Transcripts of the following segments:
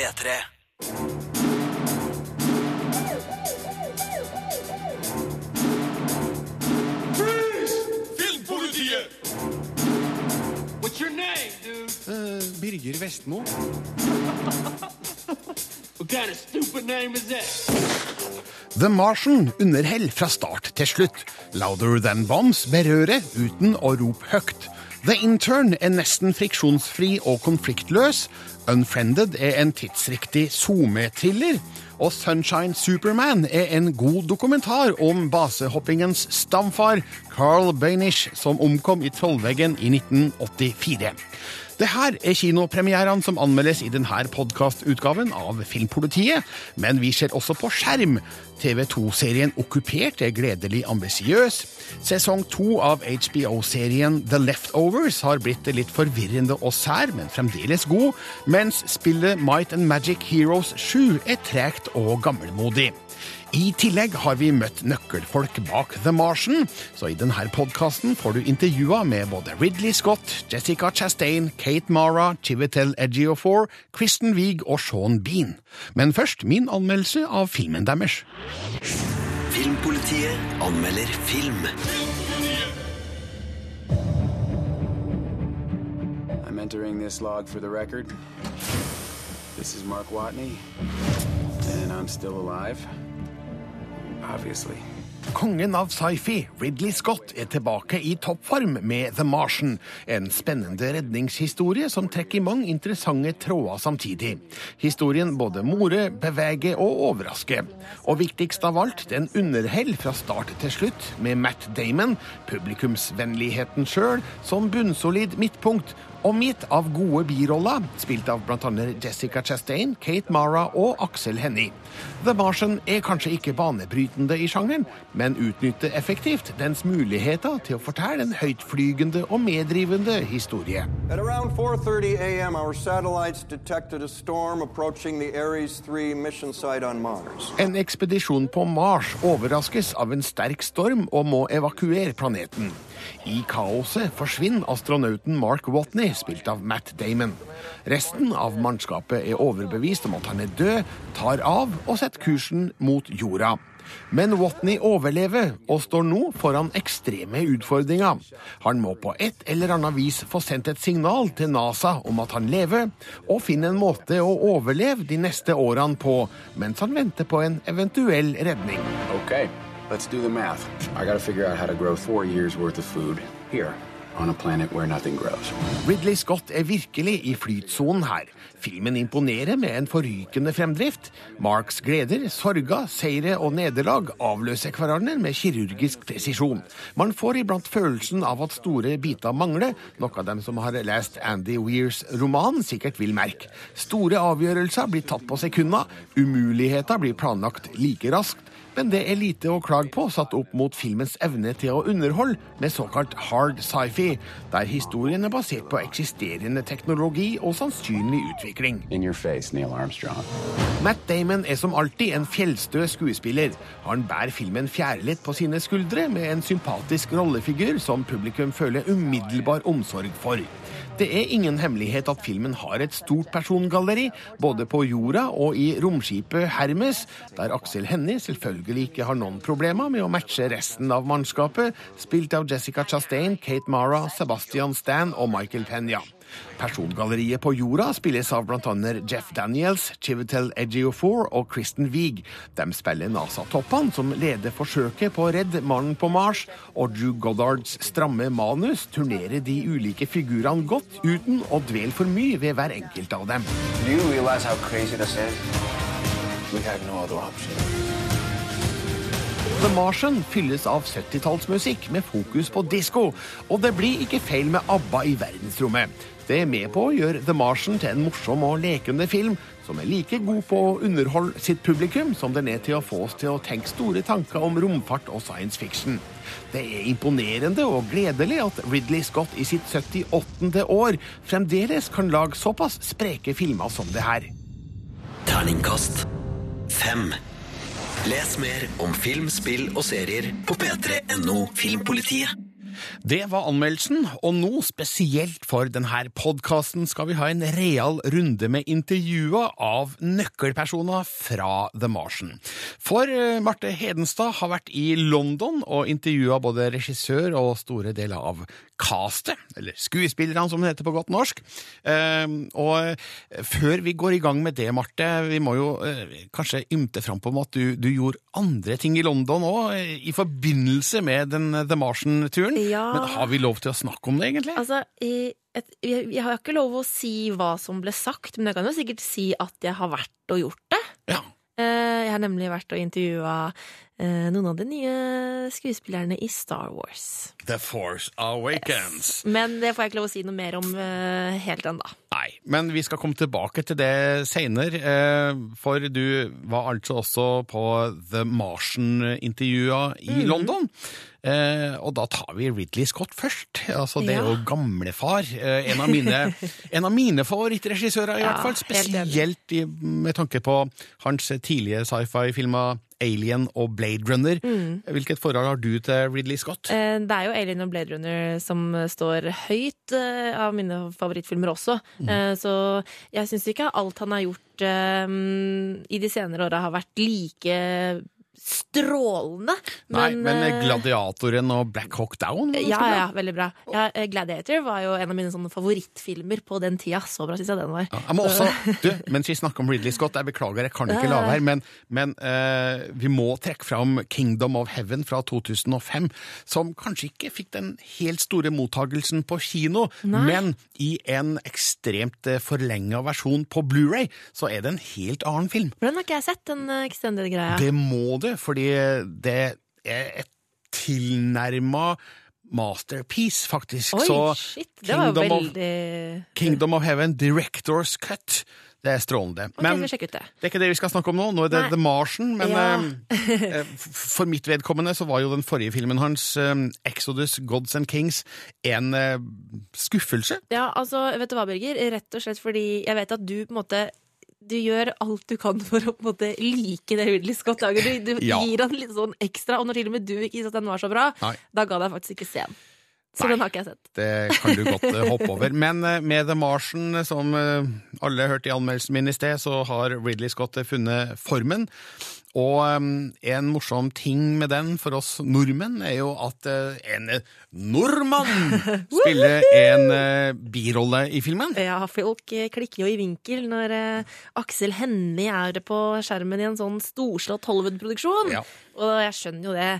P3. Filmpolitiet! What's your name, dude? Birger Vestmo. What kind of stupid name is that? The Martian underhell fra start til slutt. Louder Than Bombs berører uten å rope høyt. The Intern er nesten friksjonsfri og konfliktløs. Unfriended er en tidsriktig SoMe-thriller. Og Sunshine Superman er en god dokumentar om basehoppingens stamfar, Carl Bainish, som omkom i Trollveggen i 1984. Det her er kinopremierene som anmeldes i denne podkastutgaven av Filmpolitiet, men vi ser også på skjerm. TV2-serien Okkupert er gledelig ambisiøs. Sesong to av HBO-serien The Leftovers har blitt litt forvirrende og sær, men fremdeles god, mens spillet Might and Magic Heroes 7 er tregt og gammelmodig. I tillegg har vi møtt nøkkelfolk bak The Martian, så i denne podkasten får du intervjua med både Ridley Scott, Jessica Chastain, Kate Mara, Chivetel Ejiofor, Kristen Wiig og Sean Bean. Men først min anmeldelse av filmen deres. Filmpolitiet anmelder film. I'm entering this log for the record. This is Mark Watney, and I'm still alive. Obviously. Kongen av sci-fi, Ridley Scott, er tilbake i toppform med The Martian. En spennende redningshistorie som trekker mange interessante tråder samtidig. Historien både more, beveger og overrasker. Og viktigst av alt, den underhell fra start til slutt, med Matt Damon, publikumsvennligheten sjøl, som bunnsolid midtpunkt. Omgitt av gode biroller, spilt av bl.a. Jessica Chastain, Kate Mara og Aksel Hennie. The Martian er kanskje ikke banebrytende i sjangeren, men utnytter effektivt dens muligheter til å fortelle en høytflygende og meddrivende historie. At around 4:30 a.m., our satellites detected a storm approaching the Ares 3 mission site on Mars. En ekspedisjon på Mars overraskes av en sterk storm og må evakuere planeten. I kaoset forsvinner astronauten Mark Watney, spilt av Matt Damon. Resten av mannskapet er overbevist om at han er død, tar av og setter kursen mot jorda. Men Watney overlever og står nå foran ekstreme utfordringer. Han må på et eller annet vis få sendt et signal til NASA om at han lever, og finne en måte å overleve de neste årene på, mens han venter på en eventuell redning. Okay, let's do the math. I gotta figure out how to grow four years worth of food here Ridley Scott er virkelig i flytsonen her. Filmen imponerer med en forrykende fremdrift. Marks gleder, sorger, seire og nederlag avløser hverandre med kirurgisk presisjon. Man får iblant følelsen av at store biter mangler, noe dem som har lest Andy Weirs roman sikkert vil merke. Store avgjørelser blir tatt på sekunder, umuligheter blir planlagt like raskt, men det er lite å klage på satt opp mot filmens evne til å underholde med såkalt hard sci-fi, der historien er basert på eksisterende teknologi og sannsynlig utvikling. In your face, Neil Matt Damon er som alltid en fjellstø skuespiller. Han bærer filmen fjærlitt på sine skuldre med en sympatisk rollefigur som publikum føler umiddelbar omsorg for. Det er ingen hemmelighet at filmen har et stort persongalleri, både på jorda og i romskipet Hermes, der Aksel Hennie selvfølgelig ikke har noen problemer med å matche resten av mannskapet, spilt av Jessica Chastain, Kate Mara, Sebastian Stan og Michael Penya. Persongalleriet på jorda spilles av bl.a. Jeff Daniels, Chivetel Ejiofor og Kristen Wiig. De spiller NASA-toppene som leder forsøket på å redde mannen på Mars, og Drew Goddards stramme manus turnerer de ulike figurene godt uten å dvele for mye ved hver enkelt av dem. Do you realize how crazy this is? We had no other option. The Martian fylles av 70-tallsmusikk med fokus på disko, og det blir ikke feil med ABBA i verdensrommet. Det er med på å gjøre The Martian til en morsom og lekende film, som er like god på å underholde sitt publikum som den er til å få oss til å tenke store tanker om romfart og science fiction. Det er imponerende og gledelig at Ridley Scott i sitt 78. år fremdeles kan lage såpass spreke filmer som det her. Terningkast fem. Les mer om film, spill og serier på p3.no Filmpolitiet. Det var anmeldelsen, og nå, spesielt for denne podkasten, skal vi ha en real runde med intervjuer av nøkkelpersoner fra The Martian. For eh, Marte Hedenstad har vært i London og intervjua både regissør og store deler av castet, eller skuespillerne som det heter på godt norsk. Eh, og eh, før vi går i gang med det, Marte, vi må jo eh, kanskje ymte fram på at du, du gjorde andre ting i London òg, i forbindelse med den The Martian-turen. Ja. Men har vi lov til å snakke om det, egentlig? Altså, jeg, jeg har ikke lov å si hva som ble sagt, men jeg kan jo sikkert si at jeg har vært og gjort det. Ja. Eh, Jeg har nemlig vært og intervjua noen av de nye skuespillerne i Star Wars. The Force Awakens. Men det får jeg ikke lov å si noe mer om eh, helt ennå. Nei, men vi skal komme tilbake til det seinere. Eh, for du var altså også på The Martian-intervjua i mm. London. Eh, og da tar vi Ridley Scott først. Altså, det er jo gamlefar. Eh, en, av mine, en av mine favorittregissører, i Ja, hvert fall. Spesielt med tanke på hans tidlige sci-fi-filmer Alien og Blade Runner. Hvilket forhold har du til Ridley Scott? Mm. Eh, Det er jo Alien og Blade Runner som står høyt eh, av mine favorittfilmer også. Mm. Eh, Så jeg syns ikke alt han har gjort i de senere åra har vært like strålende. Nei, men eh, Gladiatoren og Black Hawk Down? Ja, bra. ja, veldig bra. Ja, eh, Gladiator var jo en av mine favorittfilmer på den tida. Så bra syns jeg den var. Ja, Jeg også, du, mens vi snakker om Ridley Scott, jeg beklager, jeg kan ikke la være, men, men uh, vi må trekke fram Kingdom of Heaven fra 2005, som kanskje ikke fikk den helt store mottagelsen på kino, men i en ekstremt eh, forlenga versjon på Blu-ray, så er det en helt annen film. Den har ikke jeg sett, den eh, extended-greia. Det må du, fordi det er et tilnærma masterpiece, faktisk. Oi, så shit! Det Kingdom of- Kingdom of Heaven, Director's Cut. Det er strålende. Ok, jeg skal sjekke ut det. det er ikke det vi skal snakke om nå. Nå er det Nei. The Martian. Men Ja. eh, eh, for mitt vedkommende så var jo den forrige filmen hans, eh, Exodus, Gods and Kings, en eh, skuffelse. Ja, altså, vet du hva, Birger? Rett og slett fordi jeg vet at du på en måte du gjør alt du kan for å på en måte like det Ridley Scott lager. Du, du Ja. gir han litt sånn ekstra, og når til og med du ikke syntes den var så bra, Nei. da ga deg faktisk ikke se den. Så Nei. den har ikke jeg sett. Det kan du godt eh, hoppe over. Men eh, med The Martian, som eh, alle hørte i anmeldelsen min i sted, så har Ridley Scott funnet formen. Og en morsom ting med den for oss nordmenn er jo at eh, en nordmann spiller en eh, birolle i filmen. Ja, folk eh, klikker jo i vinkel når Aksel Hennie er på skjermen i en sånn storslått Hollywood-produksjon. Ja. Og jeg skjønner jo det.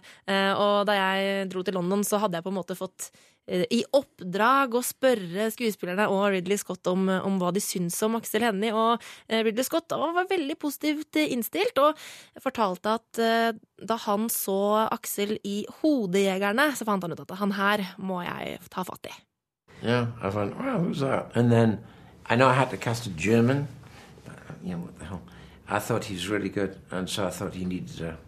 Og da jeg dro til London, så hadde jeg på en måte fått i oppdrag å spørre skuespillerne og Ridley Scott om, om hva de syns om Aksel Hennie. Og eh, Ridley Scott var veldig positivt eh, innstilt, og fortalte at eh, da han så Aksel i Hodejegerne, så fant han ut at han her må jeg ta fatt i. Yeah, I found, wow, who's that? And then I know I had to cast a German, but uh, you know what the hell. I thought he was really good, and so I thought he needed a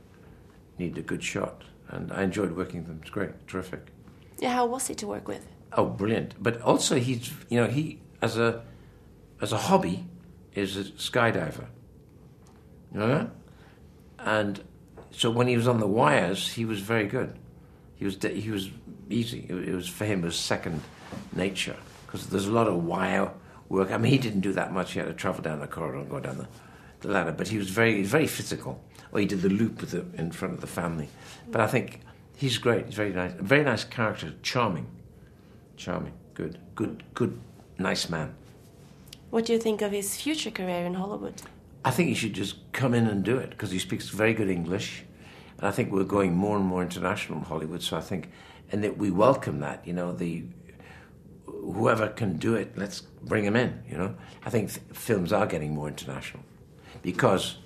needed a good shot, and I enjoyed working with him. It's great, terrific. Yeah, how was he to work with? Oh, brilliant! But also, he's you know he as a as a hobby is a skydiver. You know? And so when he was on the wires, he was very good. He was he was easy. It, was for him it was second nature because there's a lot of wire work. I mean, he didn't do that much. He had to travel down the corridor and go down the, the ladder, but he was very very physical. Or he did the loop the, in front of the family. But I think he's great. He's very nice. Very nice character. Charming. Charming. Good. Good. Good. Nice man. What do you think of his future career in Hollywood? I think he should just come in and do it because he speaks very good English. And I think we're going more and more international in Hollywood. So I think, and that we welcome that. You know, the whoever can do it, let's bring him in. You know, I think th- films are getting more international because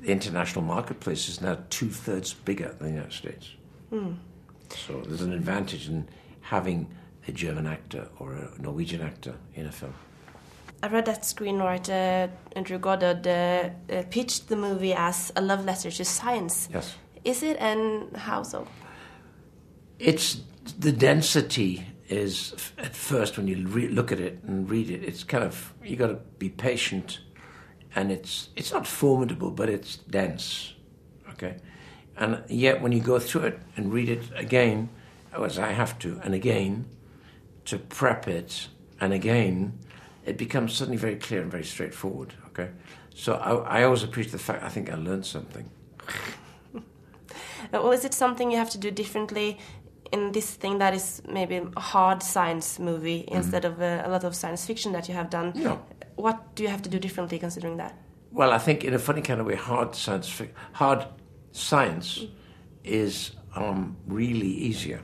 the international marketplace is now two thirds bigger than the United States. So there's an advantage in having a German actor or a Norwegian actor in a film. I read that screenwriter Andrew Goddard uh, uh, pitched the movie as a love letter to science. Yes. Is it, and how so? It's the density is at first when you re- look at it and read it, it's kind of you got to be patient, and it's it's not formidable, but it's dense, okay. And yet when you go through it and read it again, as I have to, and again, to prep it, and again, it becomes suddenly very clear and very straightforward. Okay, so I, I always appreciate the fact I think I learned something. Well, is it something you have to do differently in this thing that is maybe a hard science movie instead of uh, a lot of science fiction that you have done? No. What do you have to do differently considering that? Well, I think in a funny kind of way, hard science, fic- hard science is um, really easier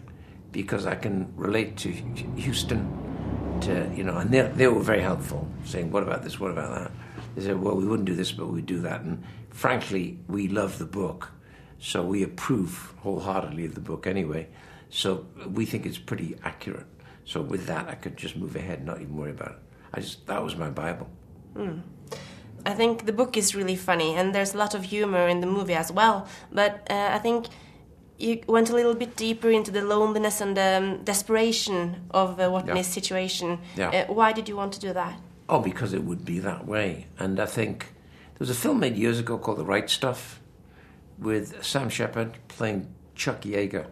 because I can relate to Houston, to you know, and they they were very helpful, saying, "What about this? What about that?" They said, "Well, we wouldn't do this, but we'd do that." And frankly, we love the book, so we approve wholeheartedly of the book anyway. So we think it's pretty accurate. So with that, I could just move ahead, not even worry about it. I just that was my Bible. I think the book is really funny, and there's a lot of humor in the movie as well. But uh, I think you went a little bit deeper into the loneliness and the um, desperation of uh, Watney's Yeah. situation. Yeah. Uh, why did you want to do that? Oh, because it would be that way. And I think there was a film made years ago called The Right Stuff with Sam Shepard playing Chuck Yeager.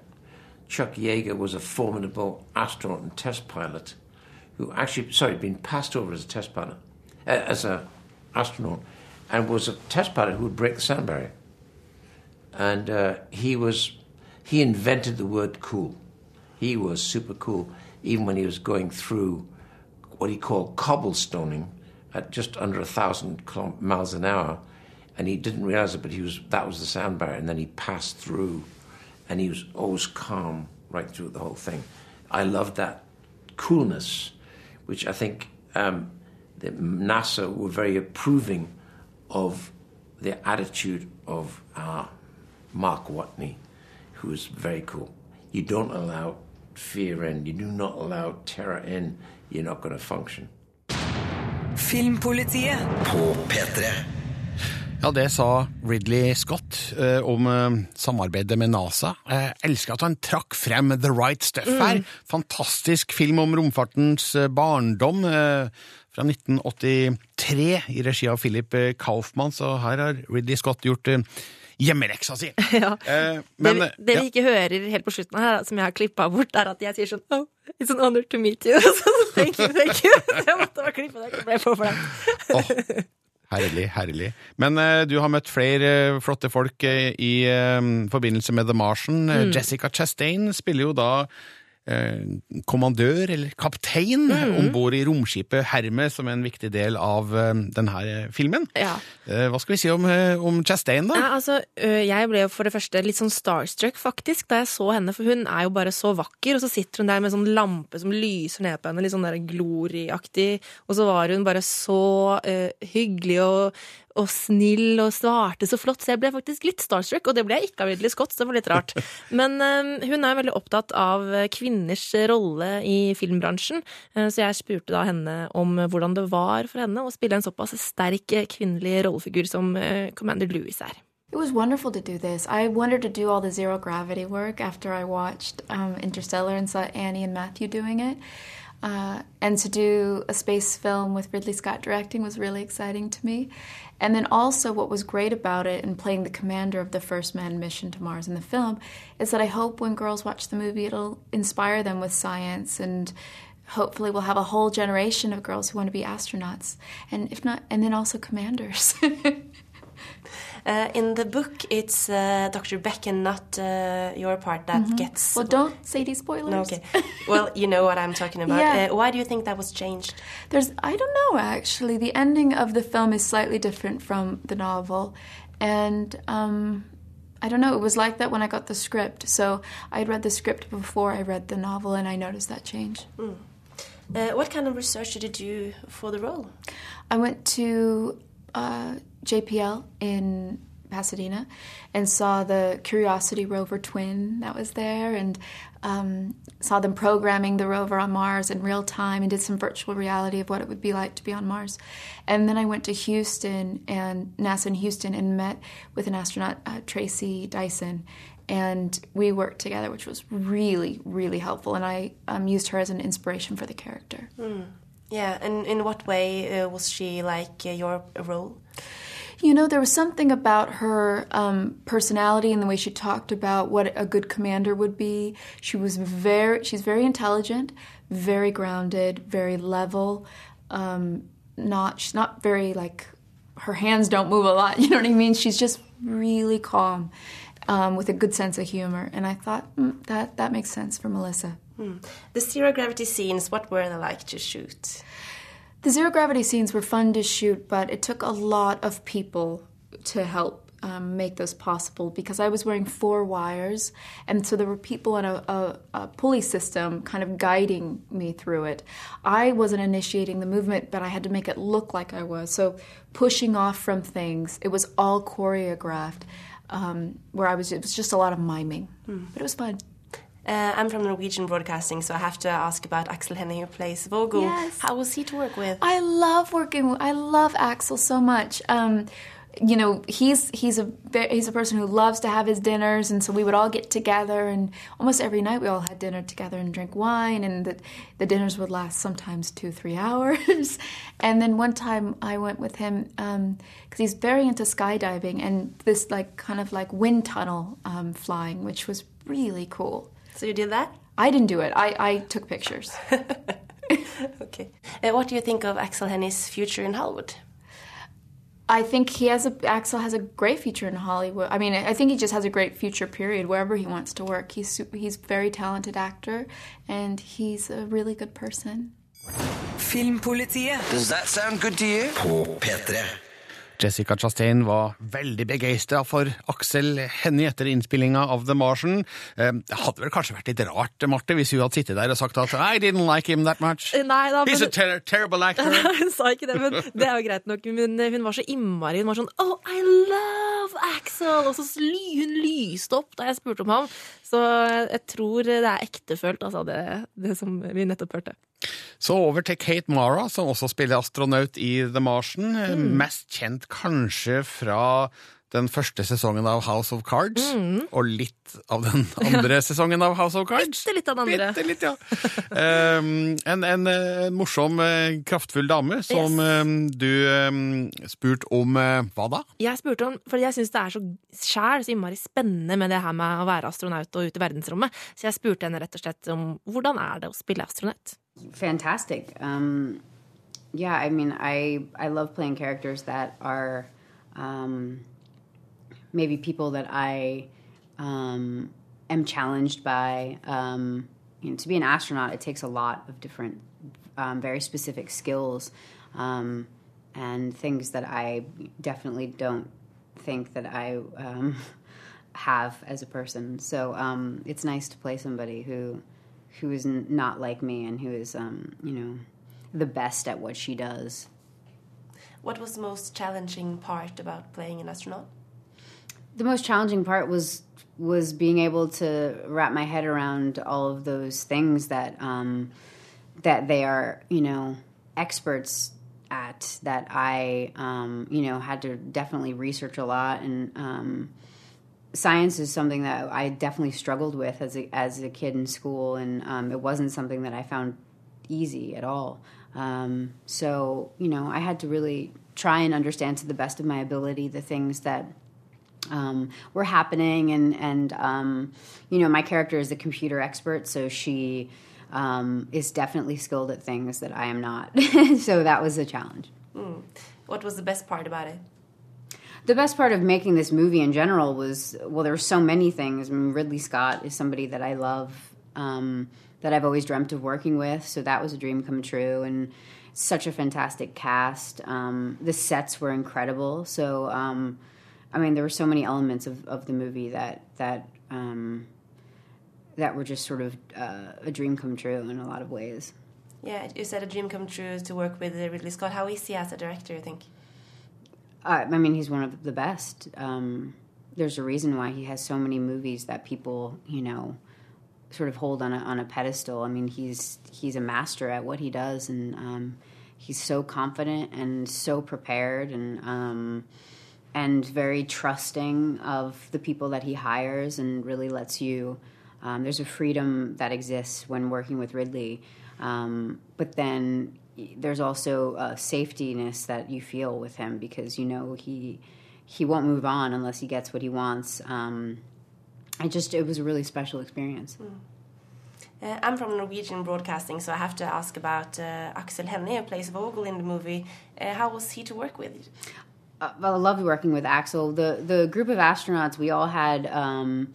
Chuck Yeager was a formidable astronaut and test pilot who actually, sorry, been passed over as a test pilot, uh, as a astronaut, and was a test pilot who would break the sound barrier. And uh, he was, he invented the word cool. He was super cool, even when he was going through what he called cobblestoning at just under a thousand miles an hour, and he didn't realize it, but he was that was the sound barrier, and then he passed through, and he was always calm right through the whole thing. I loved that coolness, which I think um, that NASA were very approving of the attitude of uh, Mark Watney, who was very cool. You don't allow fear in, you do not allow terror in, you're not going to function. Filmpolitiet. På P3. Ja, det sa Ridley Scott eh, om eh, samarbeidet med NASA. Jeg elsker at han trakk frem The Right Stuff her. Fantastisk film om romfartens eh, barndom eh, fra 1983 i regi av Philip eh, Kaufmann, så her har Ridley Scott gjort eh, hjemmeleksa si. Ja. Eh, men, det, eh, det ja. ikke hører helt på slutten her, som jeg har klippa bort, er at jeg sier sånn Oh, it's an honor to meet you. Thank you, thank you. Jeg måtte bare klippe det. Ble for deg. oh, herlig, herlig. Men eh, du har møtt flere flotte folk eh, i forbindelse med The Martian. Mm. Jessica Chastain spiller jo da kommandør, eller kaptein, om bord i romskipet Hermes, som er en viktig del av eh, denne filmen. Ja. Eh, hva skal vi si om, eh, om Chastain, da? Ja, altså, jeg ble for det første litt sånn starstruck faktisk da jeg så henne, for hun er jo bare så vakker, og så sitter hun der med sånn lampe som lyser ned på henne, litt sånn der gloriaktig, og så var hun bare så uh, hyggelig og, og snill og svarte så flott, så jeg ble faktisk litt starstruck, og det ble jeg ikke av Ridley Scott, så det var litt rart. Men ø, hun er veldig opptatt av kvinners rolle i filmbransjen, ø, så jeg spurte da henne om hvordan det var for henne å spille en såpass sterk kvinnelig rollefigur som Commander Louis er. It was wonderful to do this. I wanted to do all the zero gravity work after I watched um, Interstellar and saw Annie and Matthew doing it. Uh, and to do a space film with Ridley Scott directing was really exciting to me. And then also, what was great about it and playing the commander of the first manned mission to Mars in the film is that I hope when girls watch the movie, it'll inspire them with science and hopefully we'll have a whole generation of girls who want to be astronauts and if not and then also commanders Uh, in the book, it's uh, Dr. Beck and not uh, your part that gets. Mm-hmm. well don't say these spoilers No, okay. well, you know what I'm talking about. Yeah. Uh, why do you think that was changed? There's, I don't know actually. The ending of the film is slightly different from the novel, and um, I don't know. It was like that when I got the script. So I'd read the script before I read the novel, and I noticed that change. Uh, what kind of research did you do for the role? I went to uh, JPL in Pasadena and saw the Curiosity rover twin that was there and um, saw them programming the rover on Mars in real time and did some virtual reality of what it would be like to be on Mars. And then I went to Houston and NASA in Houston and met with an astronaut, uh, Tracy Dyson. And we worked together, which was really, really helpful. And I um, used her as an inspiration for the character. Yeah, and in what way uh, was she like uh, your role? You know, there was something about her um, personality and the way she talked about what a good commander would be. She was very, she's very intelligent, very grounded, very level. Um, not, she's not very like, her hands don't move a lot. You know what I mean? She's just really calm, um, with a good sense of humor. And I thought mm, that that makes sense for Melissa. Hmm. The zero gravity scenes, what were they like to shoot? The zero gravity scenes were fun to shoot, but it took a lot of people to help um, make those possible because I was wearing four wires, and so there were people in a, a, a, pulley system kind of guiding me through it. I wasn't initiating the movement, but I had to make it look like I was. So pushing off from things, it was all choreographed. Um, where I was, it was just a lot of miming, Hmm. but it was fun. Uh, I'm from Norwegian Broadcasting, so I have to ask about Axel Hennie, who plays Vogel. Yes. How was he to work with? I love working. with- I love Axel so much. Um, you know, he's he's a he's a person who loves to have his dinners, and so we would all get together, and almost every night we all had dinner together and drink wine, and the the dinners would last sometimes two three hours. and then one time I went with him because he's very into skydiving and this like kind of like wind tunnel um, flying, which was really cool. So you did that? I didn't do it. I, I took pictures. Okay. Uh, what do you think of Axel Hennie's future in Hollywood? I think he has a Axel has a great future in Hollywood. I mean, I think he just has a great future. Period. Wherever he wants to work, he's he's a very talented actor, and he's a really good person. Filmpolitiet. Does that sound good to you? På P3. Jessica Chastain var veldig begeistra for Aksel Hennie etter innspillinga av The Martian. Eh, Det hadde vel kanskje vært litt rart, Marte, hvis hun hadde sittet der og sagt at I didn't like him that much. Nei da, He's a ter terrible actor. Nei, hun sa ikke det, men det er jo greit nok. Men hun var så innmari Hun var sånn Oh, I love Axel! Og så ly, hun lyste opp da jeg spurte om ham. Så jeg tror det er ektefølt, altså, det, det som vi nettopp hørte. Så over til Kate Mara, som også spiller astronaut i The Martian. Eh, Mm. Mest kjent kanskje fra den første sesongen av House of Cards, Mm. og litt av den andre sesongen av House of Cards. Bitte litt av den andre. Bitte litt, ja. Um, en, en en, morsom, eh, kraftfull dame som eh, du um, spurte om uh, hva da? Jeg spurte om, for jeg syns det er så sjæl, så innmari spennende med det her med å være astronaut og ute i verdensrommet. Så jeg spurte henne rett og slett om hvordan er det å spille astronaut. Fantastic. Um, yeah, I mean, I I love playing characters that are um, maybe people that I um, am challenged by. Um, you know, to be an astronaut, it takes a lot of different, um, very specific skills um, and things that I definitely don't think that I have as a person. So it's nice to play somebody who who is n- not like me and who is um, you know the best at what she does. What was the most challenging part about playing an astronaut? The most challenging part was was being able to wrap my head around all of those things that um, that they are you know experts at that I um, you know had to definitely research a lot and um, science is something that I definitely struggled with as a, as a kid in school, and um, it wasn't something that I found easy at all. Um, so, you know, I had to really try and understand to the best of my ability the things that um, were happening, and and um, you know, my character is a computer expert, so she um, is definitely skilled at things that I am not. so that was a challenge. Mm. What was the best part about it? The best part of making this movie in general was well, there were so many things. I mean, Ridley Scott is somebody that I love, um, that I've always dreamt of working with. So that was a dream come true, and such a fantastic cast. Um, the sets were incredible. So, um, I mean, there were so many elements of, of the movie that that um, that were just sort of uh, a dream come true in a lot of ways. Yeah, you said a dream come true to work with Ridley Scott. How is he as a director, you think? I mean, he's one of the best. Um, there's a reason why he has so many movies that people, you know, sort of hold on a, on a pedestal. I mean, he's he's a master at what he does, and um, he's so confident and so prepared, and um, and very trusting of the people that he hires, and really lets you. Um, there's a freedom that exists when working with Ridley, um, but then there's also a safetyness that you feel with him because you know he he won't move on unless he gets what he wants. Um, I just it was a really special experience. Uh, I'm from Norwegian Broadcasting, so I have to ask about uh, Axel Hennie, who plays Vogel in the movie. Uh, how was he to work with? uh, well, I loved working with Axel. The the group of astronauts, we all had um,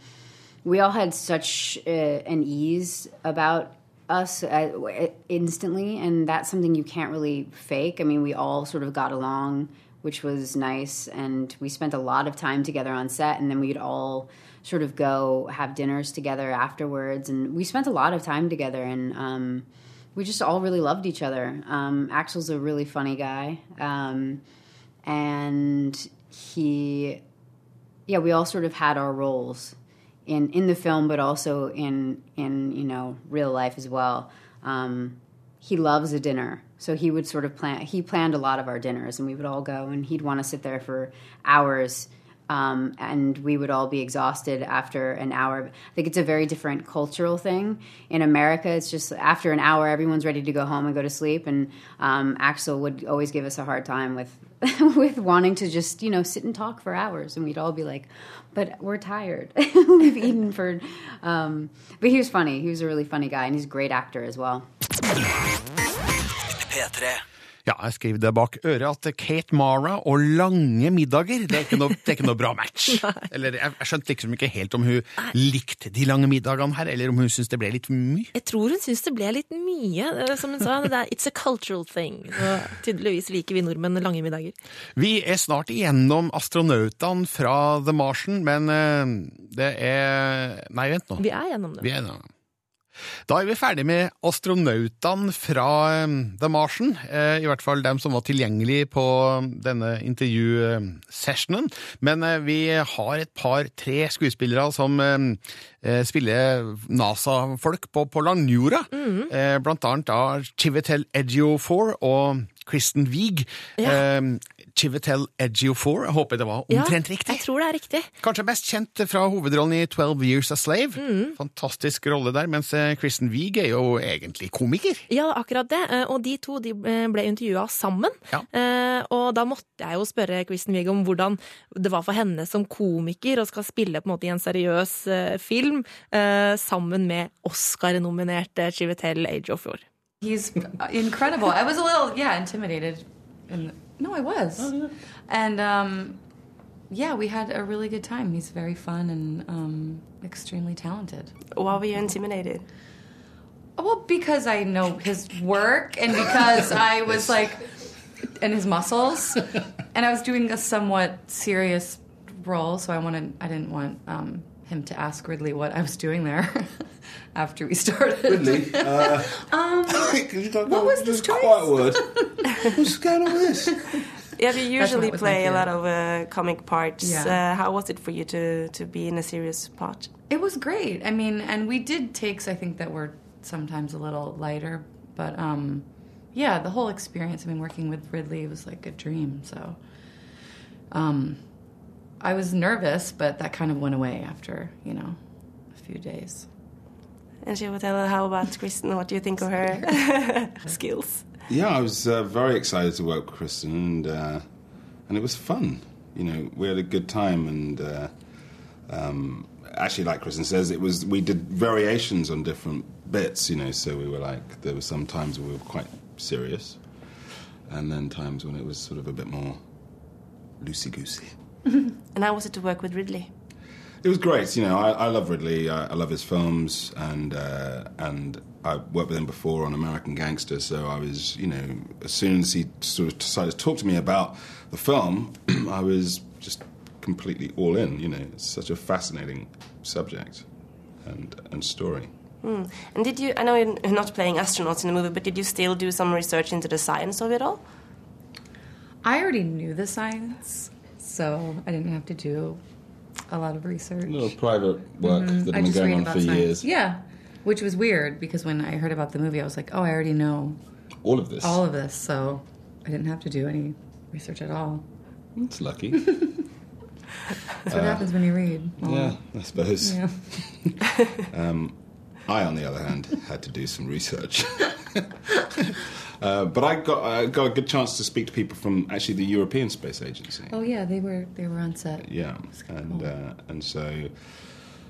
we all had such uh, an ease about us uh, instantly, and that's something you can't really fake. I mean, we all sort of got along, which was nice, and we spent a lot of time together on set, and then we'd all sort of go have dinners together afterwards, and we spent a lot of time together, and. Um, we just all really loved each other. Um, Axel's a really funny guy. Um, and he yeah we all sort of had our roles in in the film but also in in you know real life as well. Um, he loves a dinner. So he would sort of plan he planned a lot of our dinners and we would all go and he'd want to sit there for hours um, and we would all be exhausted after an hour. I think it's a very different cultural thing. In America, it's just after an hour, everyone's ready to go home and go to sleep. And um, Axel would always give us a hard time with with wanting to just you know sit and talk for hours, and we'd all be like, "But we're tired. We've eaten for." Um, but he was funny. He was a really funny guy, and he's a great actor as well. P3. Ja, jeg skriver det bak øret at Kate Mara og lange middager, det er ikke noe, det er ikke noe bra match. Eller jeg, jeg skjønte liksom ikke helt om hun likte de lange middagene her, eller om hun syntes det ble litt mye. Jeg tror hun syntes det ble litt mye. Eh, Som hun sa, det er it's a cultural thing. Og tydeligvis liker vi nordmenn lange middager. Vi er snart igjennom astronautene fra The Martian, men eh, det er Nei, vent nå. Vi er gjennom det. Vi er gjennom. Da er vi ferdig med astronautene fra eh, The Martian, eh, i hvert fall dem som var tilgjengelige på denne intervjusessionen. Men eh, vi har et par-tre skuespillere som eh, eh, spiller NASA-folk på, på landjorda. Mm -hmm. blant annet da Chivetel Ejiofor og Kristen Wiig. Ja. Chivetel Ejiofor, jeg håper det var Ja, omtrent riktig. Jeg tror det er riktig. Kanskje mest kjent fra hovedrollen i 12 Years a Slave. Mm. Fantastisk rolle der, mens eh, Kristen Wiig er jo egentlig komiker. Ja, akkurat det. Eh, Og de to de eh, ble intervjua sammen. Ja. Og da måtte jeg jo spørre Kristen Wiig om hvordan det var for henne som komiker å skal spille på en måte i en seriøs film eh, sammen med Oscar-nominerte Chivetel Ejiofor. He's incredible. I was a little, yeah, intimidated. And no, I was. And um, yeah, we had a really good time. He's very fun and um, extremely talented. Why were you intimidated? Well, because I know his work and because I was like, and his muscles, and I was doing a somewhat serious role, so I wanted, I didn't want um, him to ask Ridley what I was doing there after we started. Ridley, uh, um, what was this choice? quiet word. What's going on with this? Yeah, you usually what was my play a lot of uh, comic parts. Yeah. Uh, how was it for you to, to be in a serious part? It was great. I mean, and we did takes I think that were sometimes a little lighter, but um, yeah, the whole experience. I mean, working with Ridley was like a dream. So, um, I was nervous, but that kind of went away after you know a few days. And she will tell her how about Kristen. What do you think of her skills? Yeah, I was uh, very excited to work with Kristen, and uh, and it was fun. You know, we had a good time, and uh, um, actually, like Kristen says, it was we did variations on different bits. You know, so we were like there were some times where we were quite serious, and then times when it was sort of a bit more loosey goosey. and how was it to work with Ridley? It was great. You know, I, I love Ridley. I, I love his films, and uh, and I worked with him before on American Gangster. So I was, you know, as soon as he sort of decided to talk to me about the film, I was just completely all in. You know, it's such a fascinating subject and and story. Hmm. And did you? I know you're not playing astronauts in the movie, but did you still do some research into the science of it all? I already knew the science, so I didn't have to do a lot of research. A little private work Mhm. that had been going on for science. years. Yeah, which was weird because when I heard about the movie, I was like, oh, I already know All of this. all of this, so I didn't have to do any research at all. It's lucky. That's what Uh, happens when you read. a Yeah. I suppose. Yeah. um, I, on the other hand, had to do some research. Uh, but I got I got a good chance to speak to people from actually the European Space Agency. Oh yeah, they were they were on set. Yeah, and uh, and so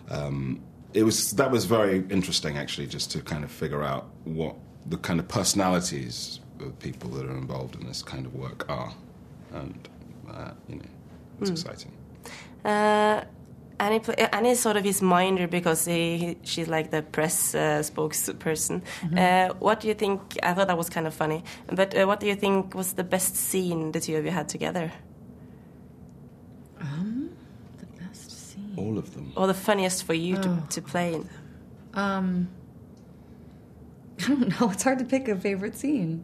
um, it was that was very interesting actually, just to kind of figure out what the kind of personalities of people that are involved in this kind of work are, and uh, you know, it's Mm. exciting. Uh, and, he, pl- he's sort of his minder because he, he- she's like the press uh, spokesperson. Uh, what do you think? I thought that was kind of funny. But uh, what do you think was the best scene the two of you had together? Um, the best scene. All of them. Or the funniest for you Oh. to, to play in? Um, I don't know. It's hard to pick a favorite scene.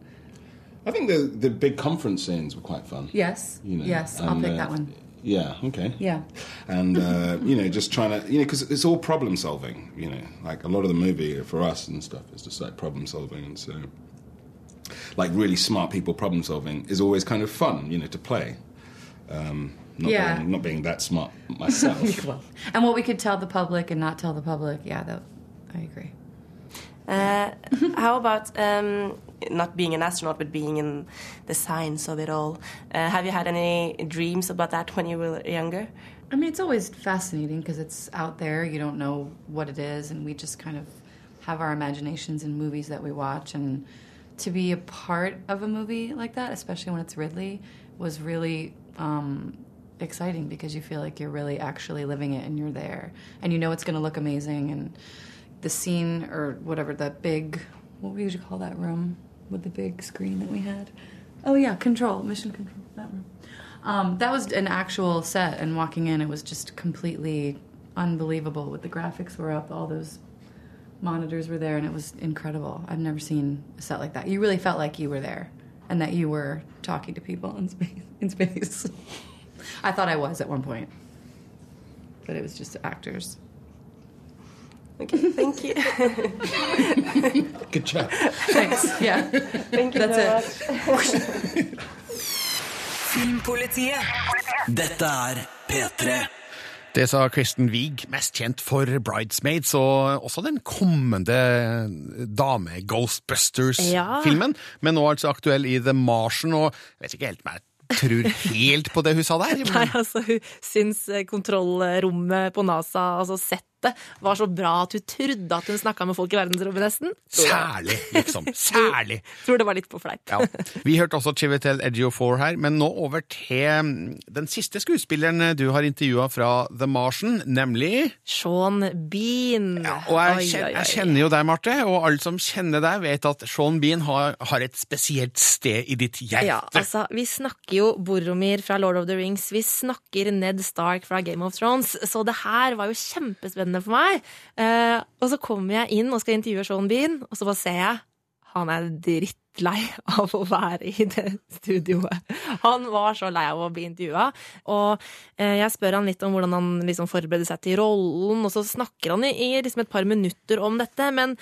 I think the the big conference scenes were quite fun. Yes. You know, yes, I'll and, pick uh, that one. Yeah. Okay. Yeah. and uh, you know just trying to you know because it's all problem solving you know like a lot of the movie for us and stuff is just like problem solving and so like really smart people problem solving is always kind of fun you know to play um, not Yeah. being, not being that smart myself Well, and what we could tell the public and not tell the public. Yeah, that I agree. Uh, how about um, not being an astronaut, but being in the science of it all? Uh, have you had any dreams about that when you were younger? I mean, it's always fascinating because it's out there. You don't know what it is, and we just kind of have our imaginations in movies that we watch. And to be a part of a movie like that, especially when it's Ridley, was really um, exciting because you feel like you're really actually living it and you're there, and you know it's going to look amazing. And the scene or whatever, the big, what would you call that room with the big screen that we had? Oh yeah, control, mission control, that room. Um, that was an actual set, and walking in, it was just completely unbelievable. With the graphics were up, all those monitors were there, and it was incredible. I've never seen a set like that. You really felt like you were there, and that you were talking to people in space. In space, I thought I was at one point, but it was just actors. Okay, thank you. good job Thanks. Yeah, Thank you That's so it. Filmpolitiet. Dette er P3. Det sa Kristen Wiig, mest kjent for Bridesmaids, og også den kommende Dame-Ghostbusters-filmen, men nå er altså aktuell i The Martian, og jeg vet ikke helt om jeg tror helt på det hun sa der. Nei, altså, hun syns eh, kontrollrommet på NASA, altså settet, var så bra at hun trodde at hun snakka med folk i verdensrommet, nesten. Særlig, liksom. Særlig. Tror det var litt på fleip. Ja. Vi hørte også Chivitel Ejiofor her, men nå over til den siste skuespilleren du har intervjua fra The Martian, nemlig Sean Bean. Og jeg, kjenner, jeg kjenner jo deg, Marte, og alle som kjenner deg, vet at Sean Bean har, har et spesielt sted i ditt hjerte. Ja, altså, Vi snakker jo Boromir fra Lord of the Rings, vi snakker Ned Stark fra Game of Thrones, så det her var jo kjempespennende for meg. Eh, og så kommer jeg inn og skal intervjue Sean Bean, og så bare ser jeg han er drittlei av å være i det studioet. Han var så lei av å bli intervjua. Og eh, jeg spør han litt om hvordan han liksom forbereder seg til rollen, og så snakker han i, liksom et par minutter om dette, men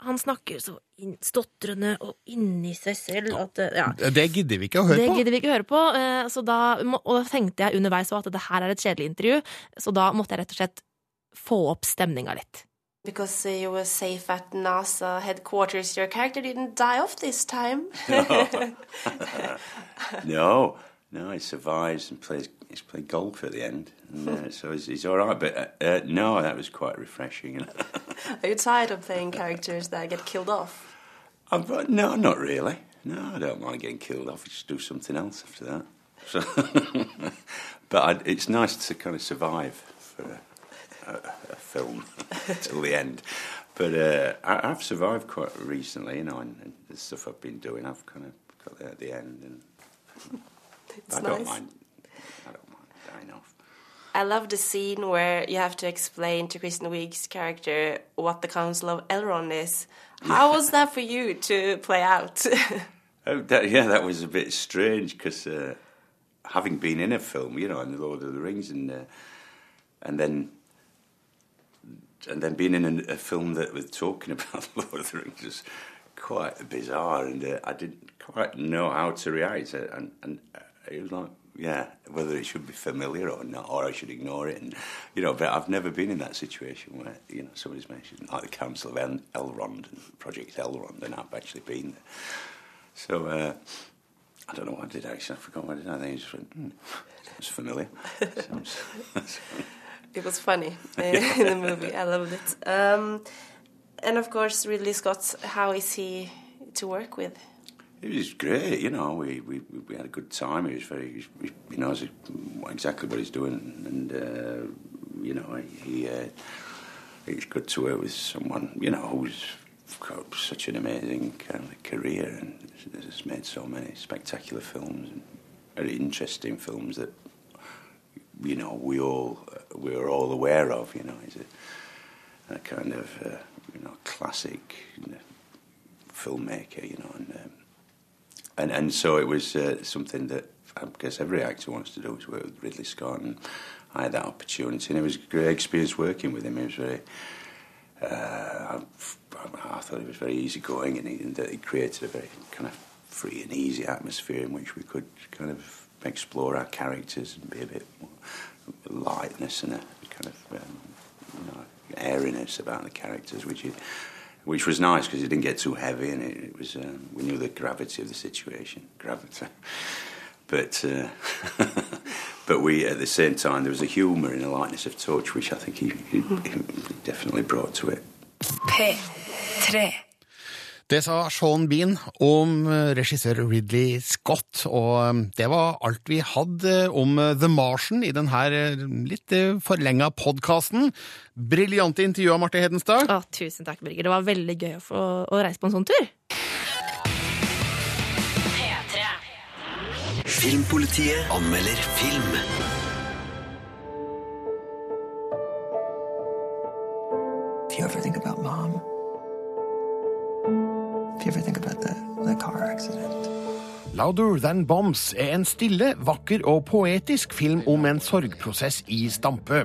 han snakker så stotrende og inni seg selv at eh, ja. Det gidder vi ikke å høre Det på. gidder vi ikke høre på. eh, Så da, og da tenkte jeg underveis at det her er et kjedelig intervju, så da måtte jeg rett og slett få opp stemninga litt. Because uh, you were safe at NASA headquarters, your character didn't die off this time. no, no, he survives and plays. He's played golf at the end, and, uh, so he's, he's all right. But uh, uh, no, that was quite refreshing. Are you tired of playing characters that get killed off? I'm, uh, no, not really. No, I don't mind getting killed off. I Just do something else after that. So, but I, it's nice to kind of survive for a, a, film till the end. But uh, I, I've survived quite recently, you know, and, and the stuff I've been doing, I've kind of got there at the end, and It's I don't mind. I don't mind dying off. I love the scene where you have to explain to Kristen Wiig's character what the Council of Elrond is. How was that for you to play out? Oh, that, yeah, that was a bit strange because uh, having been in a film, you know, in the Lord of the Rings, and uh, and then and then being in a, a film that was talking about the Lord of the Rings was quite bizarre, and uh, I didn't quite know how to react, uh, and and uh, it was like. Yeah, whether it should be familiar or not, or I should ignore it, and you know. But I've never been in that situation where you know somebody's mentioned like the Council of El- Elrond and Project Elrond, and I've actually been there. So uh, I don't know what I did actually. I forgot what I did. I think I just went, hmm, it's familiar. Sounds- It was funny in the movie. I loved it. Um, and of course, Ridley Scott. How is he to work with? It was great, you know. We, we, we had a good time. He was very, he, he knows exactly what he's doing, and uh, you know, he uh, it's good to work with someone, you know, who's got such an amazing kind of career and has made so many spectacular films and very interesting films that you know we all we are all aware of. You know, he's a, a kind of uh, you know classic you know, filmmaker. You know, and um, and and so it was uh, something that I guess every actor wants to do is work with Ridley Scott, and I had that opportunity, and it was a great experience working with him. He was very. Uh, I, I thought he was very easygoing, and, he created a very kind of free and easy atmosphere in which we could kind of explore our characters and be a bit more lightness and a kind of um, you know, airiness about the characters, which which was nice because it didn't get too heavy, and it, it was um, we knew the gravity of the situation, gravity. But uh, but we at the same time there was a humour and a lightness of touch, which I think he, he, he definitely brought to it. P3. Det sa Sean Bean om eh, regissør Ridley Scott, og eh, det var alt vi hadde om eh, The Martian i denne litt forlenga podkasten. Briljante intervju av Marte Hedenstad. Å, tusen takk, Birger. Det var veldig gøy å, få, å reise på en sånn tur. Filmpolitiet anmelder film. If you ever think about mom, you ever think about the, the car accident, Louder Than Bombs er en stille, vakker og poetisk film om en sorgprosess i stampe.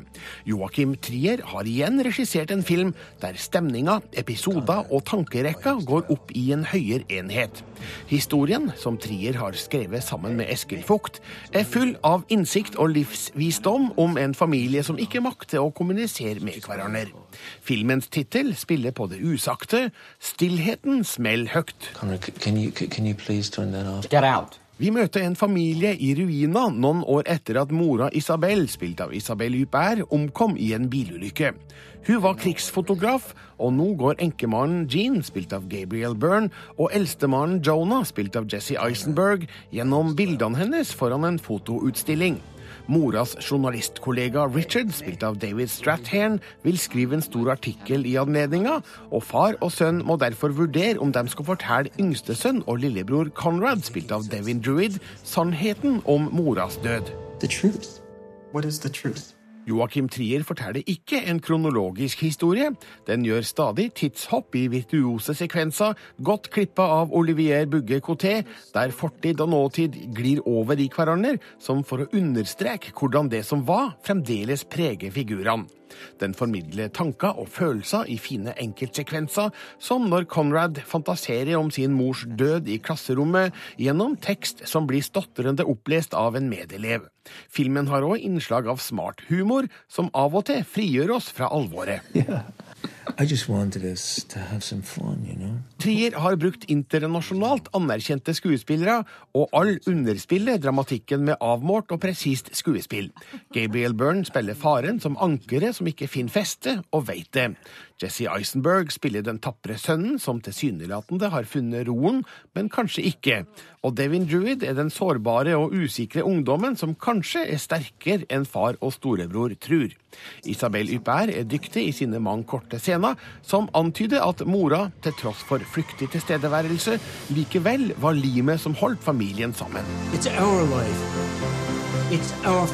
Joakim Trier har igjen regissert en film der stemninga, episoder og tankerekka går opp i en høyere enhet. Historien, som Trier har skrevet sammen med Eskil Fugt, er full av innsikt og livsvisdom om en familie som ikke makter å kommunisere med hverandre. Filmens tittel spiller på det usagte 'Stillheten smell høyt. Can you can you please turn that off? Vi møter en familie i ruina noen år etter at mora Isabel, spilt av Isabel Huppert, omkom i en bilulykke. Hun var krigsfotograf, og nå går enkemannen Jean, spilt av Gabriel Byrne, og eldstemannen Jonah, spilt av Jesse Eisenberg, gjennom bildene hennes foran en fotoutstilling. Moras journalistkollega Richard, spilt av David Strathairn, vil skrive en stor artikkel i anledninga, og far og sønn må derfor vurdere om de skal fortelle yngstesønn og lillebror Conrad, spilt av Devin Druid, sannheten om moras død. the truth. What is the truth? Joakim Trier forteller ikke en kronologisk historie. Den gjør stadig tidshopp i virtuose sekvenser, godt klippa av Olivier Bugge Coté, der fortid og nåtid glir over i hverandre, som for å understreke hvordan det som var, fremdeles preger figurene. Den formidler tanker og følelser i fine enkeltsekvenser, som når Conrad fantaserer om sin mors død i klasserommet gjennom tekst som blir stotrende opplest av en medelev. Filmen har òg innslag av smart humor, som av og til frigjør oss fra alvoret. I Trier har brukt internasjonalt anerkjente skuespillere, og all underspiller dramatikken med avmålt og presist skuespill. Gabriel Byrne spiller faren som ankeret som ikke finner feste, og veit det. Jesse Eisenberg spiller den tapre sønnen som tilsynelatende har funnet roen, men kanskje ikke. Og Devin Druid er den sårbare og usikre ungdommen som kanskje er sterkere enn far og storebror tror. Isabel Huppert er dyktig i sine mange korte scener, som antyder at mora, til tross for flyktig tilstedeværelse, likevel var limet som holdt familien sammen. It's our life. It's our